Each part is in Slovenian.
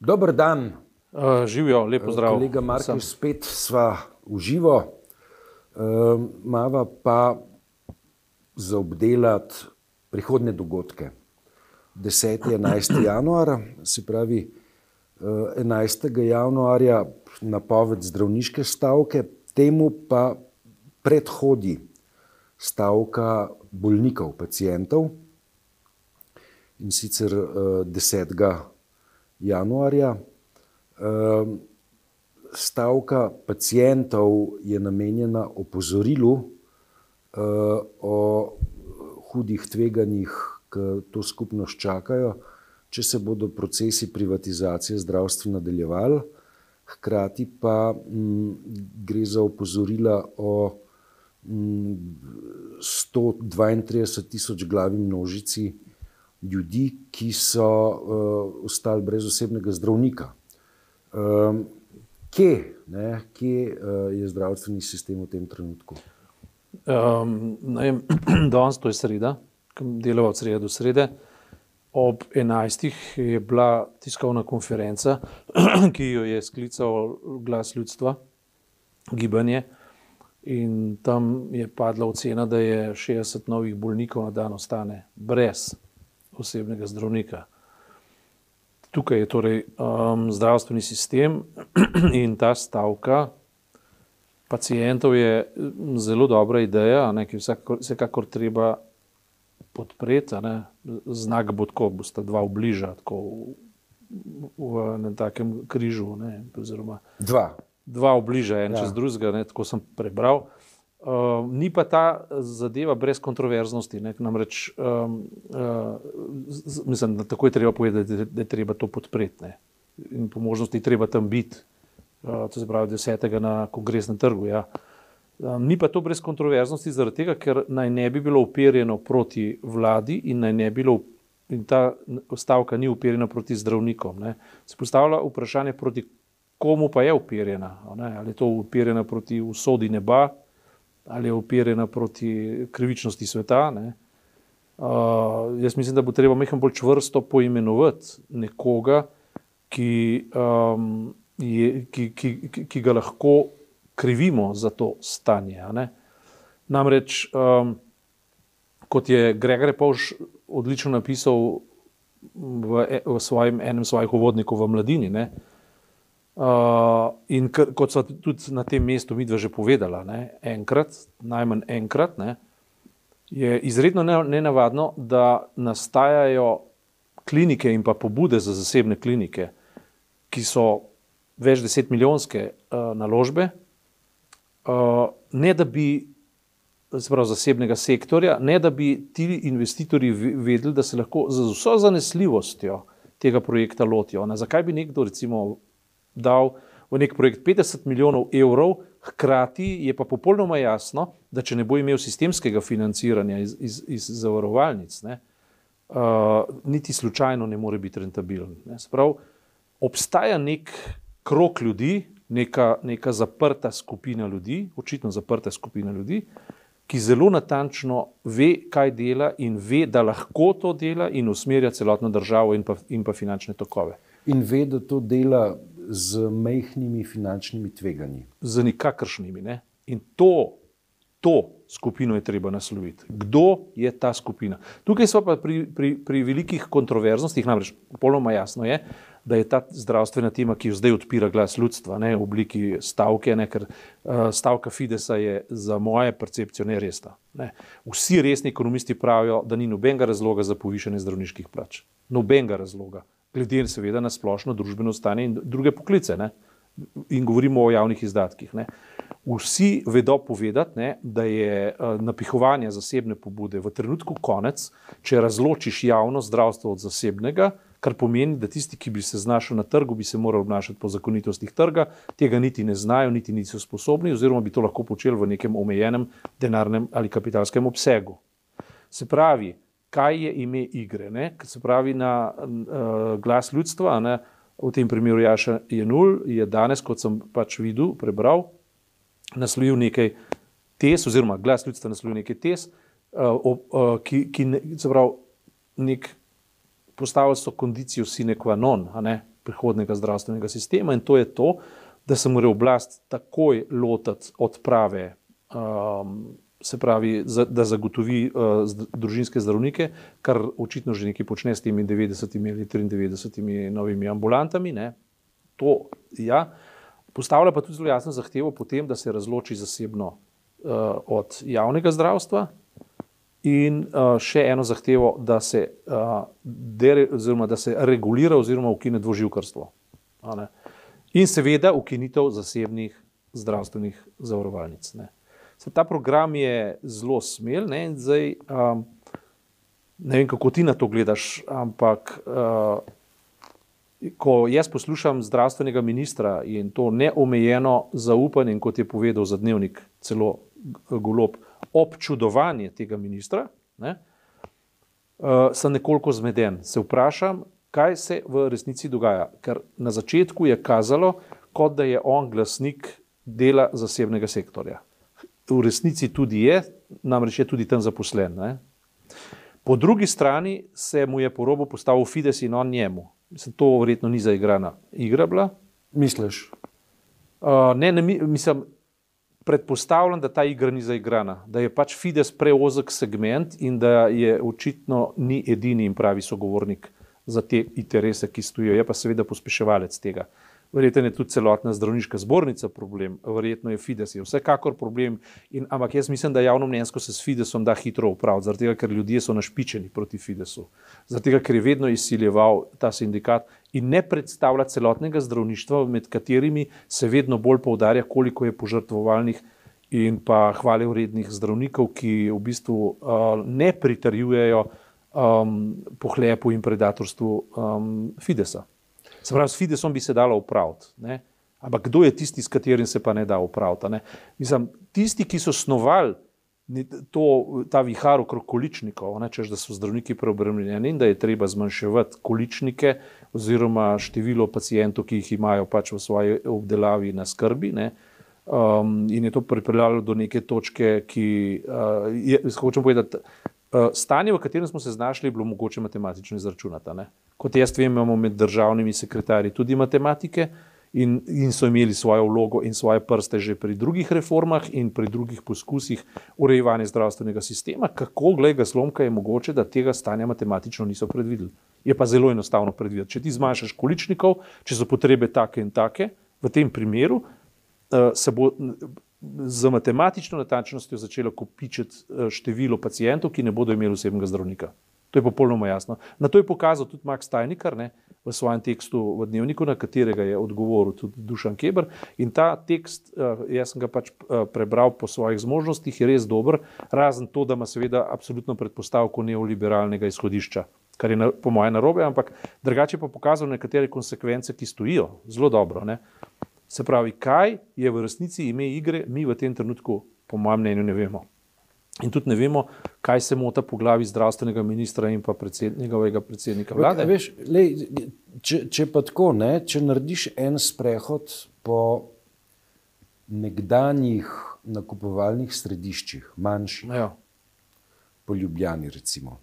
Dober dan. Uh, živijo, lepo zdrav. Kolega Marko, spet sva v živo. Uh, mava pa za obdelati prihodne dogodke. 10. in 11. januar, se pravi uh, 11. januarja napoved zdravniške stavke, temu pa predhodi stavka bolnikov, pacijentov in sicer uh, 10 januarja. Ehm, stavka pacijentov je namenjena opozorilu eh, o hudih tveganjih, ki to skupnost čakajo, če se bodo procesi privatizacije zdravstva nadaljevali. Hkrati pa m, gre za opozorila o m, 132 tisoč glavi množici ljudi, ki so uh, ostali brez osebnega zdravnika. Um, kje ne, kje uh, je zdravstveni sistem v tem trenutku? Um, Danes to je sreda, delal od srede do srede. Ob 11. je bila tiskovna konferenca, ki jo je sklical glas ljudstva, gibanje. In tam je padla ocena, da je 60 novih bolnikov na dan ostane brez osebnega zdravnika. Tukaj je torej um, zdravstveni sistem in ta stavka pacijentov je zelo dobra ideja, ne, ki vsakor, vsekakor treba podpreti. Ne. Znak bo tako, boste dva bliža, tako v, v enem takem križu. Ne, oziroma, dva. Dva bliža, en ja. čez drugega, tako sem prebral. Uh, ni pa ta zadeva brez kontroverznosti. Ne? Namreč, um, uh, z, mislim, da tako je treba povedati, da, da je treba to podpreti. Ne? In po možnosti treba tam biti, uh, to se pravi, desetega na kongresnem trgu. Ja. Um, ni pa to brez kontroverznosti, zaradi tega, ker naj ne bi bilo uperjeno proti vladi in naj ne bi bilo. In ta stavka ni uperjena proti zdravnikom. Ne. Se postavlja vprašanje, proti komu pa je uperjena. Ali je to uperjena proti usodi neba, ali je upirjena proti krivičnosti sveta. Uh, jaz mislim, da bo treba nekaj bolj čvrsto poimenovati nekoga, ki, um, je, ki, ki, ki, ki ga lahko krivimo za to stanje. Namreč, um, kot je Gregor Pavš odlično napisal v, e, v svojem, enem svojih uvodnikov v Mladini. Ne, Uh, in kr, kot so tudi na tem mestu mi dva že povedala, ne, enkrat, najmanj enkrat, ne, je izredno nenavadno, da nastajajo klinike in pa pobude za zasebne klinike, ki so več deset milijonske uh, naložbe, uh, ne da bi, pravi, zasebnega sektorja, ne da bi ti investitorji vedeli, da se lahko z vso zanesljivostjo tega projekta lotijo. Ne, zakaj bi nekdo, recimo, dal v nek projekt 50 milijonov evrov, hkrati je pa popolnoma jasno, da če ne bo imel sistemskega financiranja iz, iz, iz zavarovalnic, ne, uh, niti slučajno ne more biti rentabilen. Sprav, obstaja nek krok ljudi, neka, neka zaprta skupina ljudi, očitno zaprta skupina ljudi, ki zelo natančno ve, kaj dela in ve, da lahko to dela in usmerja celotno državo in pa, in pa finančne tokove. In ve, da to dela z mehkimi finančnimi tveganji. Z nikakršnimi. Ne? In to, to skupino je treba nasloviti. Kdo je ta skupina? Tukaj smo pa pri, pri, pri velikih kontroverznostih, namreč popolnoma jasno je, da je ta zdravstvena tema, ki jo zdaj odpira glas ljudstva, ne, v obliki stavke, ne, ker uh, stavka Fidesa je za moje percepcijo neresna. Ne. Vsi resni ekonomisti pravijo, da ni nobenega razloga za povišanje zdravniških plač. Nobenega razloga glede seveda na splošno družbeno stanje in druge poklice. Ne? In govorimo o javnih izdatkih. Ne? Vsi vedo povedati, ne, da je uh, napihovanje zasebne pobude v trenutku konec, če razločiš javno zdravstvo od zasebnega, kar pomeni, da tisti, ki bi se znašel na trgu, bi se morali obnašati po zakonitostih trga, tega niti ne znajo, niti niso sposobni, oziroma bi to lahko počeli v nekem omejenem denarnem ali kapitalskem obsegu. Se pravi, kaj je ime igre. Ne? Se pravi, na uh, glas ljudstva, ne? v tem primeru Jaša je nul, je danes, kot sem pač videl, prebral, naslovil nekaj tes, oziroma glas ljudstva naslovil nekaj tes, uh, uh, ki, ki ne, se pravi, nek. Postavili so kondicijo sine qua non, prihodnega zdravstvenega sistema in to je to, da se mora oblast takoj lotiti odprave, um, se pravi, da zagotovi uh, družinske zdravnike, kar očitno že nekaj počne s temi 90 ali 93 novimi ambulantami. Ne. To, ja. Postavlja pa tudi zelo jasno zahtevo potem, da se razloči zasebno uh, od javnega zdravstva. In uh, še eno zahtevo, da se, uh, dere, oziroma, da se regulira oziroma ukine dvoživkarstvo. In seveda ukinitev zasebnih zdravstvenih zavarovalnic. Ne. Ta program je zelo smel. Ne, zdaj, um, ne vem, kako ti na to gledaš, ampak uh, ko jaz poslušam zdravstvenega ministra in to neomejeno zaupanje, kot je povedal za dnevnik, celo golob, občudovanje tega ministra, ne, uh, sem nekoliko zmeden. Se vprašam, kaj se v resnici dogaja. Ker na začetku je kazalo, kot da je on glasnik dela zasebnega sektorja. V resnici tudi je, namreč je tudi tam zaposlen. Ne. Po drugi strani se mu je po robu postavil Fides in on njemu. Mislim, to verjetno ni zaigrana igra. Bila. Misliš? Uh, ne, ne, mislim, predpostavljam, da ta igra ni zaigrana, da je pač Fides preozek segment in da je očitno ni edini in pravi sogovornik za te interese, ki stojijo. Je pa seveda pospeševalec tega. Uh, Verjetno je tudi celotna zdravniška zbornica problem, verjetno je Fides, je vsekakor problem. In, ampak jaz mislim, da javno mnenjsko se s Fidesom da hitro upraviti, zaradi tega, ker ljudje so našpičeni proti Fidesu, zaradi tega, ker je vedno izsiljeval ta sindikat in ne predstavlja celotnega zdravništva, med katerimi se vedno bolj poudarja, koliko je požrtvovalnih in pa hvale vrednih zdravnikov, ki v bistvu uh, ne pritarjujejo um, pohlepu in predatorstvu um, Fidesa. Se pravi, s Fidesom bi se dalo upraviti. Ampak kdo je tisti, s katerim se pa ne da upraviti? Mislim, tisti, ki so snovali to, ta vihar okrog količnikov, ne, češ, da so zdravniki preobremenjeni in da je treba zmanjševati količnike oziroma število pacijentov, ki jih imajo pač v svoji obdelavi na skrbi. Ne, um, in je to pripeljalo do neke točke, ki uh, je, hočem povedati, uh, stanje, v katerem smo se znašli, je bilo mogoče matematično izračunati. Kot jaz vem, imamo med državnimi sekretarji tudi matematike in, in so imeli svojo vlogo in svoje prste že pri drugih reformah in pri drugih poskusih urejevanja zdravstvenega sistema. Kako, glej ga slomka, je mogoče, da tega stanja matematično niso predvideli? Je pa zelo enostavno predvideti. Če ti zmanjšaš količnikov, če so potrebe take in take, v tem primeru uh, se bo z matematično natančnostjo začelo kopičiti uh, število pacijentov, ki ne bodo imeli osebnega zdravnika. To je popolnoma jasno. Na to je pokazal tudi Max Tajnikar ne, v svojem tekstu v Dnevniku, na katerega je odgovoril tudi Dušan Keber. In ta tekst, eh, jaz sem ga pač eh, prebral po svojih zmožnostih, je res dober, razen to, da ima seveda absolutno predpostavko neoliberalnega izhodišča, kar je na, po mojem narobe, ampak drugače pa pokazal nekatere konsekvence, ki stojijo zelo dobro. Ne. Se pravi, kaj je v resnici ime igre, mi v tem trenutku, po mojem mnenju, ne vemo. In tudi ne vemo, kaj se mota po glavi zdravstvenega ministra in pa predsed, njegovega predsednika vlade. Veš, lej, če, če pa tako, ne, če narediš en sprehod po nekdanjih nakupovalnih središčih, manjših, ja. po Ljubljani, recimo.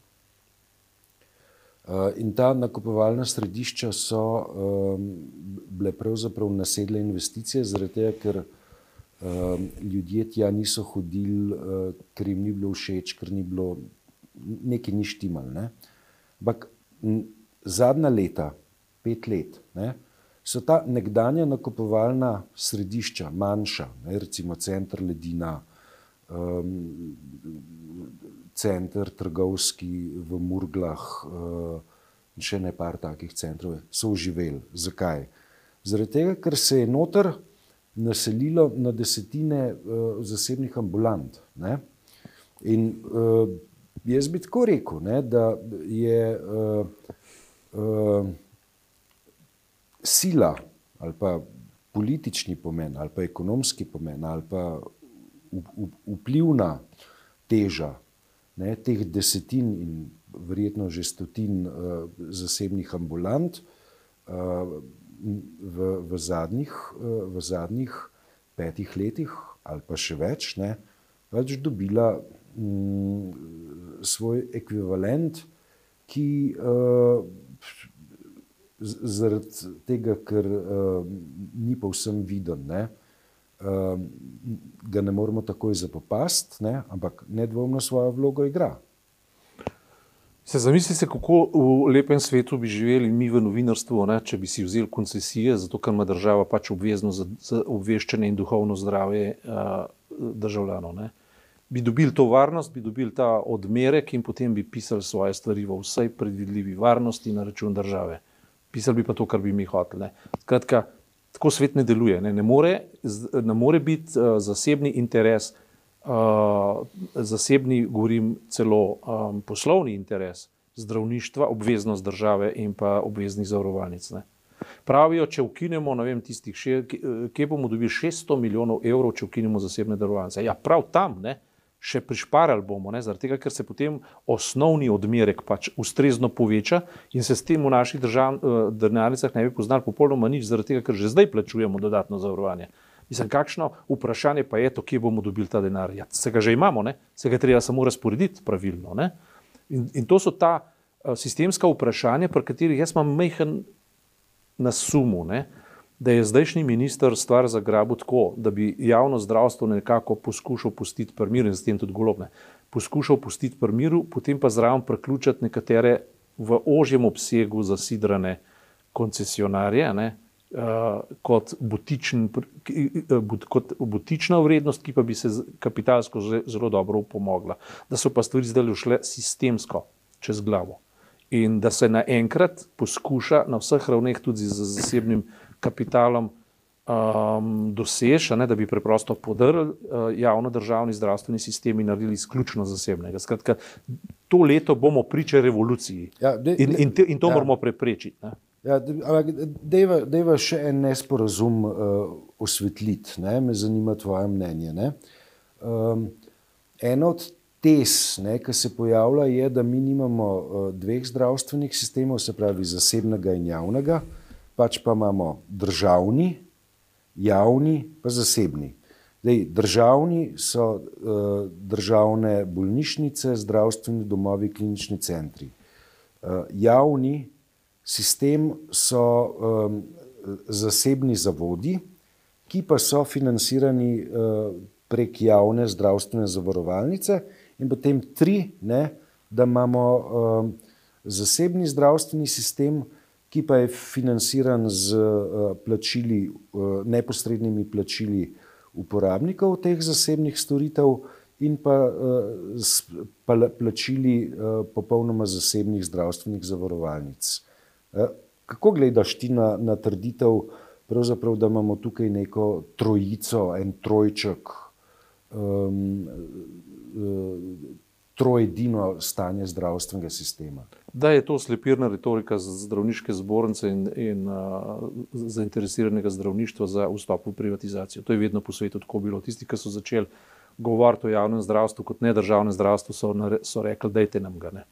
Uh, in ta nakupovalna središča so um, bile pravzaprav nasedle investicije, zaradi tega, ker ljudje tja niso hodili, uh, ker jim ni bilo všeč, ker ni bilo nekaj ni štimal. Ne? Ampak zadnja leta, pet let, ne, so ta nekdanja nakupovalna središča, manjša, ne, recimo center Ledina, um, center trgovski v Murglah uh, in še ne par takih centrov, so uživeli. Zakaj? Zaradi tega, ker se je noter naselilo na desetine uh, zasebnih ambulant. Ne? In uh, jaz bi tako rekel, ne, da je uh, uh, sila ali pa politični pomen ali pa ekonomski pomen ali pa vplivna teža ne, teh desetin in verjetno že stotin uh, zasebnih ambulant. Uh, v, v, zadnjih, eh, v zadnjih petih letih, ali pa še več, ne, pač dobila mm, svoj ekvivalent, ki uh, zaradi tega, ker uh, ni pa vsem viden, ne, uh, ga ne moremo takoj zapopasti, ampak nedvomno svojo vlogo igra. Se zamislite, kako v lepem svetu bi živeli mi v novinarstvu, ne, če bi si vzeli koncesije, zato ker ima država pač obvezno za, za obveščanje in duhovno zdravje uh, državljanov. Ne. Bi dobili to varnost, bi dobili ta odmerek in potem bi pisali svoje stvari v vsej predvidljivi varnosti na račun države. Pisali bi pa to, kar bi mi hoteli. Skratka, tako svet ne deluje. Ne, ne, more, ne more biti uh, zasebni interes uh, zasebni, govorim celo um, poslovni interes zdravništva, obveznost države in pa obveznih zavarovalnic. Ne. Pravijo, če ukinemo, ne vem, tistih, še, kje bomo dobili 600 milijonov evrov, če ukinemo zasebne zavarovalnice. Ja, prav tam, ne, še prišparali bomo, ne, zaradi tega, ker se potem osnovni odmerek pač ustrezno poveča in se s tem v naših držav, denarnicah ne bi poznali popolnoma nič, zaradi tega, ker že zdaj plačujemo dodatno zavarovanje. Mislim, kakšno vprašanje pa je to, kje bomo dobili ta denar? Ja, se ga že imamo, ne? se ga treba samo razporediti pravilno. In, in to so ta uh, sistemska vprašanja, pri katerih jaz imam mehen na sumu, ne? da je zdajšnji minister stvar zagrabil tako, da bi javno zdravstvo nekako poskušal pustiti pri miru in s tem tudi golobne. Poskušal pustiti pri miru, potem pa zraven priključiti nekatere v ožjem obsegu zasidrane koncesionarje. Ne? Uh, kot, butičen, kot butična vrednost, ki pa bi se kapitalsko zelo dobro upomogla. Da so pa stvari zdaj šle sistemsko čez glavo. In da se naenkrat poskuša na vseh ravneh, tudi z zasebnim kapitalom, um, doseči, da bi preprosto podrli uh, javno državni zdravstveni sistem in naredili izključno zasebnega. Skratka, to leto bomo priča revoluciji ja, de, de, in, in, te, in to ja. moramo preprečiti. Ne. Ja, da je še en nesporazum uh, osvetliti, ne? me zanima tvoje mnenje. Um, eno od tes, ki se pojavlja, je, da mi nimamo uh, dveh zdravstvenih sistemov, se pravi zasebnega in javnega, pač pa imamo državni, javni, pa zasebni. Dej, državni so uh, državne bolnišnice, zdravstveni domovi, klinični centri. Uh, javni sistem so um, zasebni zavodi, ki pa so financirani uh, prek javne zdravstvene zavarovalnice, in potem tri, ne, da imamo um, zasebni zdravstveni sistem, ki pa je financiran z uh, plačili, uh, neposrednimi plačili uporabnikov teh zasebnih storitev. In pa s plačili popolnoma zasebnih zdravstvenih zavarovalnic. Eh, kako gledaš ti na, na trditev, da imamo tukaj neko trojico, en trojček, um, trojedino stanje zdravstvenega sistema? Da je to slepirna retorika zdravniške zbornice in, in uh, zainteresiranega zdravništva za vstop v privatizacijo. To je vedno po svetu tako bilo. Tisti, ki so začeli govoriti o javnem zdravstvu kot ne državnem zdravstvu, so, so rekli, dajte nam ga. Ne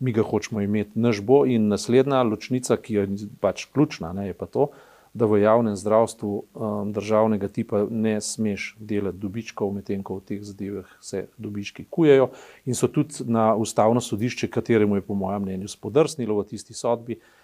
mi ga hočemo imeti, naš bo. In naslednja ločnica, ki je pač ključna, ne, je pa to, da v javnem zdravstvu um, državnega tipa ne smeš delati dobičkov, medtem ko v teh zadevah se dobički kujejo. In so tudi na ustavno sodišče, kateremu je po mojem mnenju spodrsnilo v tisti sodbi. Uh,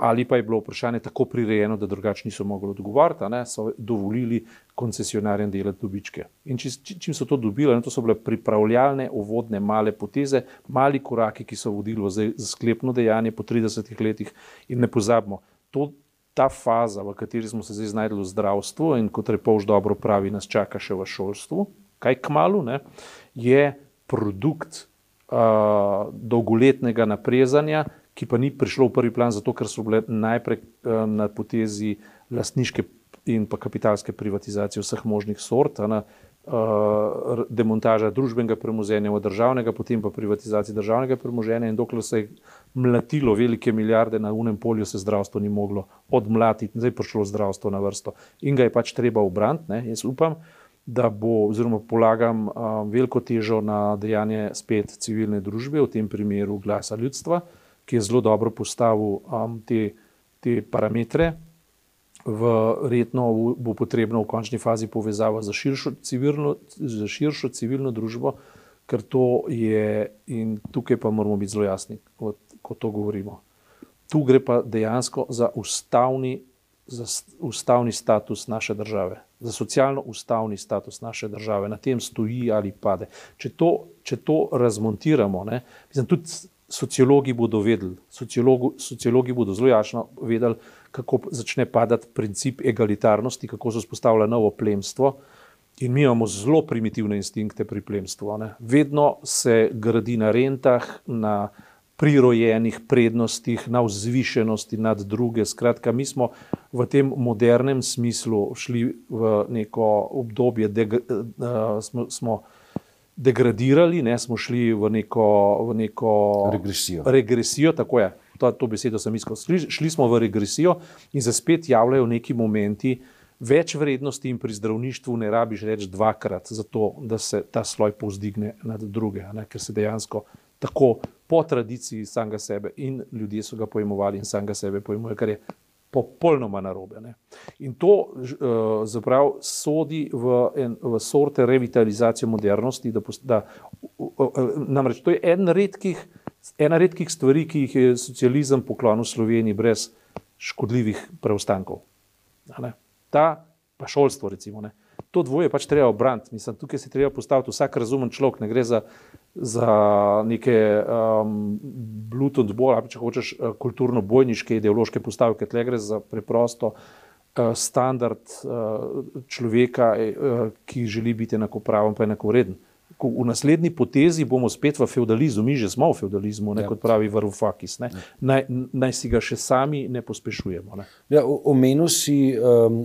ali pa je bilo vprašanje tako prirejeno, da drugače niso mogli odgovoriti, da so dovolili koncesionarjem delati dobičke. In či, čim so to dobili, ne, to so bile pripravljalne, uvodne, male poteze, mali koraki, ki so vodili v sklepno dejanje po 30 letih. In ne pozabimo, to, ta faza, v kateri smo se zdaj znašli v zdravstvu in kot repož dobro pravi, nas čaka še v šolstvu, kaj k malu, ne, je produkt uh, dolgoletnega naprezanja ki pa ni prišlo v prvi plan, zato ker so bile najprej uh, na potezi lastniške in pa kapitalske privatizacije vseh možnih sort, na, uh, demontaža družbenega premoženja v državnega, potem pa privatizacija državnega premoženja in dokler se je mlatilo velike milijarde na unem polju, se zdravstvo ni moglo odmlatiti, zdaj je prišlo zdravstvo na vrsto in ga je pač treba obrantiti. Jaz upam, da bo, oziroma polagam um, veliko težo na dejanje spet civilne družbe, v tem primeru glasa ljudstva, uh, ki je zelo dobro postavil um, te, te parametre. Verjetno bo potrebno v končni fazi povezava za širšo civilno, za širšo civilno družbo, ker to je, in tukaj pa moramo biti zelo jasni, ko, ko to govorimo. Tu gre pa dejansko za ustavni, za ustavni status naše države, za socialno-ustavni status naše države, na tem stoji ali pade. Če to, če to razmontiramo, ne, mislim, tudi sociologi bodo vedeli, sociologi bodo zelo jasno vedeli, kako začne padati princip egalitarnosti, kako se vzpostavlja novo plemstvo. In mi imamo zelo primitivne instinkte pri plemstvu. Ne. Vedno se gradi na rentah, na prirojenih prednostih, na vzvišenosti nad druge. Skratka, mi smo v tem modernem smislu šli v neko obdobje, da uh, smo. smo degradirali, ne, smo šli v neko, v neko regresijo. regresijo tako je, to, to besedo sem iskal. Šli, šli smo v regresijo in se spet javljajo neki momenti več vrednosti, in pri zdravništvu ne rabiš reči dvakrat, zato da se ta sloj povzdigne nad druge, ne, ker se dejansko tako po tradiciji samega sebe in ljudje so ga pojmovali in samega sebe pojmuje, kar je popolnoma narobe. Ne. In to uh, zapravo sodi v, en, v sorte revitalizacije modernosti. Da, da, uh, uh, namreč to je en redkih, ena redkih stvari, ki jih je socializem poklonil Sloveniji brez škodljivih preostankov. Ta pa šolstvo, recimo. Ne. To dvoje pač treba obraniti. Mislim, tukaj se treba postaviti vsak razumen človek, ne gre za za neke um, bluetooth bolj, ali če hočeš uh, kulturno-bojniške ideološke postavke, tle gre za preprosto uh, standard uh, človeka, uh, ki želi biti enakopraven in enakovreden. V naslednji potezi bomo spet v feudalizmu, mi že smo v feudalizmu, ne, ja. kot pravi Varufakis. Ja. Naj, naj si ga še sami ne pospešujemo. Ne. Ja, Omenil si um,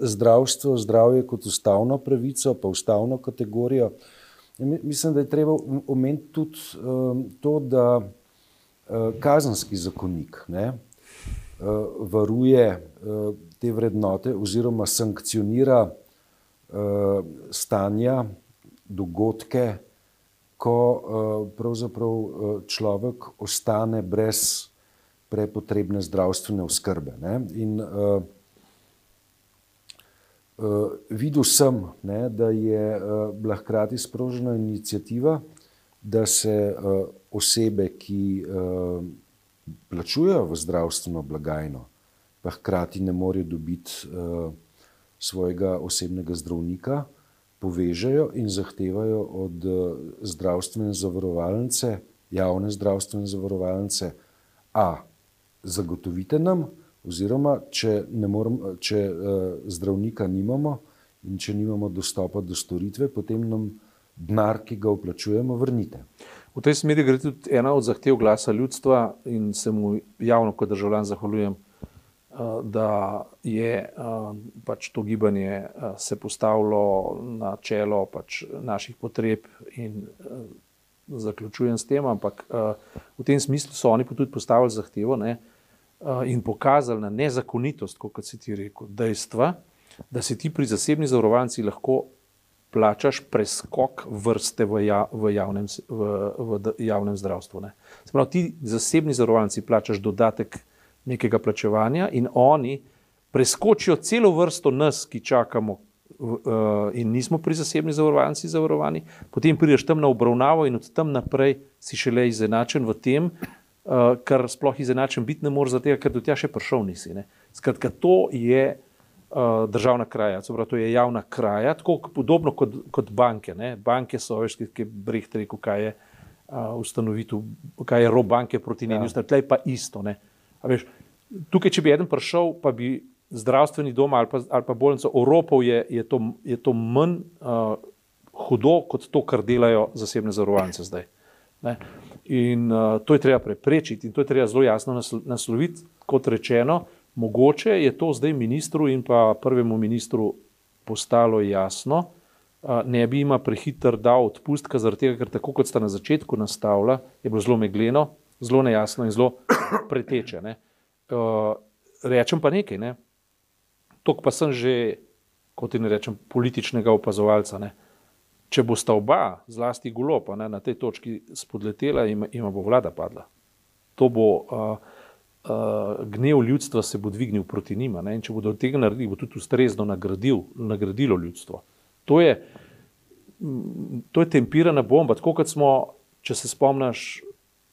zdravstvo, zdravje kot ustavno pravico, pa ustavno kategorijo. Uh, Mislim, da je treba omeniti tudi um, to, da uh, kazenski zakonik ne, uh, varuje uh, te vrednote oziroma sankcionira uh, stanja, dogodke, ko uh, uh, človek ostane brez prepotrebne zdravstvene oskrbe. Ne. In uh, videl sem, ne, da je uh, bila hkrati sprožena inicijativa, da se uh, osebe, ki uh, plačujejo v zdravstveno blagajno, pa hkrati ne morejo dobiti uh, svojega osebnega zdravnika, povežejo in zahtevajo od uh, zdravstvene zavarovalnice, javne zdravstvene zavarovalnice, a zagotovite nam, Oziroma, če, morem, če uh, zdravnika nimamo in če nimamo dostopa do storitve, potem nam denar, ki ga vplačujemo, vrnite. V tej smeri gre tudi ena od zahtev glasa ljudstva in se mu javno kot državljan zahvaljujem, uh, da je uh, pač to gibanje uh, se postavilo na čelo pač naših potreb in zaključujem s tem, ampak v tem smislu so oni tudi postavili zahtevo. Ne, Eh, in pokazali na nezakonitost, kot si ti rekel, dejstva, da si ti pri zasebni zavarovalnici lahko plačaš preskok vrste v, ja, v, javnem, v, v javnem zdravstvu. Ne. Sprav, ti zasebni zavarovalnici plačaš dodatek nekega plačevanja in oni preskočijo celo vrsto nas, ki čakamo. In nismo pri zasebni zavarovalnici zavarovani, potem prideš tam na obravnavo, in od tam naprej si šele izenačen v tem, uh, kar sploh izenačen biti ne more, zato ker do tja še prišel nisi. Ne. Skratka, to je uh, državna kraja, pravi, to je javna kraja, tako podobno kot, kot banke. Ne. Banke so, veš, ki je breh rekel, kaj je uh, ustanovitev, kaj je rob banke proti njeni, ja. tleh pa isto. Veš, tukaj, če bi eden prišel, pa bi zdravstveni dom ali pa, ali pa bolnico oropal, je, je, to, je to manj uh, hudo kot to, kar delajo zasebne zavarovalnice zdaj. Ne. In uh, to je treba preprečiti in to je treba zelo jasno nasloviti. Kot rečeno, mogoče je to zdaj ministru in pa prvemu ministru postalo jasno, uh, ne bi jima prehiter dal odpustka, zaradi tega, ker tako kot sta na začetku nastavila, je bilo zelo megleno, zelo nejasno in zelo preteče. Uh, rečem pa nekaj, ne? tok pa sem že, kot in rečem, političnega opazovalca. Ne? Če bo sta oba, zlasti golopa, ne, na tej točki spodletela, ima, ima bo vlada padla. To bo uh, uh, gnev ljudstva se bo dvignil proti njima. Ne, če bodo tega naredili, bo tudi ustrezno nagradil, nagradilo ljudstvo. To je, to je tempirana bomba. Tako kot smo, če se spomniš,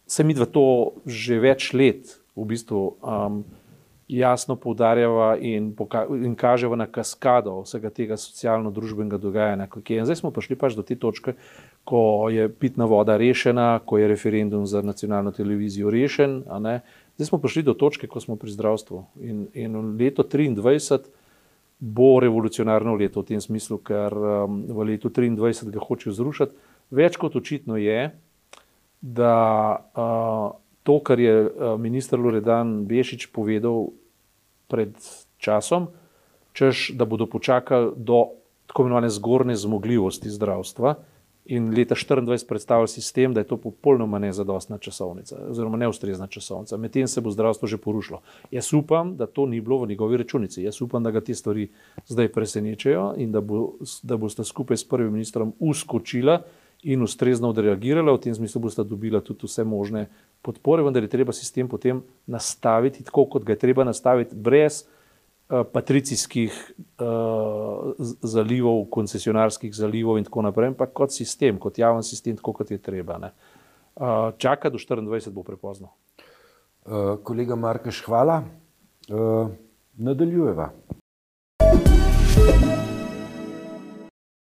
se mi dva to že več let v bistvu um, jasno poudarjava in, in kaževa na kaskado vsega tega socialno-družbenega dogajanja. Zdaj smo prišli pač do te točke, ko je pitna voda rešena, ko je referendum za nacionalno televizijo rešen. Zdaj smo prišli do točke, ko smo pri zdravstvu. In, in leto 2023 bo revolucionarno leto v tem smislu, ker um, v letu 2023 ga hočejo zrušiti. Več kot očitno je, da uh, to, kar je eh, ministr Loredan Bešič povedal pred časom, češ, da bodo počakali do tako imenovane zgornje zmogljivosti zdravstva in leta 2024 predstavljali sistem, da je to popolnoma nezadostna časovnica oziroma neustrezna časovnica. Medtem se bo zdravstvo že porušilo. Jaz upam, da to ni bilo v njegovi računici. Jaz upam, da ga te stvari zdaj presenečajo in da, bo, da boste skupaj s prvim ministrom uskočila in ustrezno odreagirala, v tem smislu boste dobila tudi vse možne podpore, vendar je treba sistem potem nastaviti tako, kot ga je treba nastaviti, brez uh, patricijskih uh, zalivov, koncesionarskih zalivov in tako naprej, ampak kot sistem, kot javen sistem, tako kot je treba. Uh, čaka do 24, bo prepozno. Uh, kolega Markeš, hvala. Uh, nadaljujeva.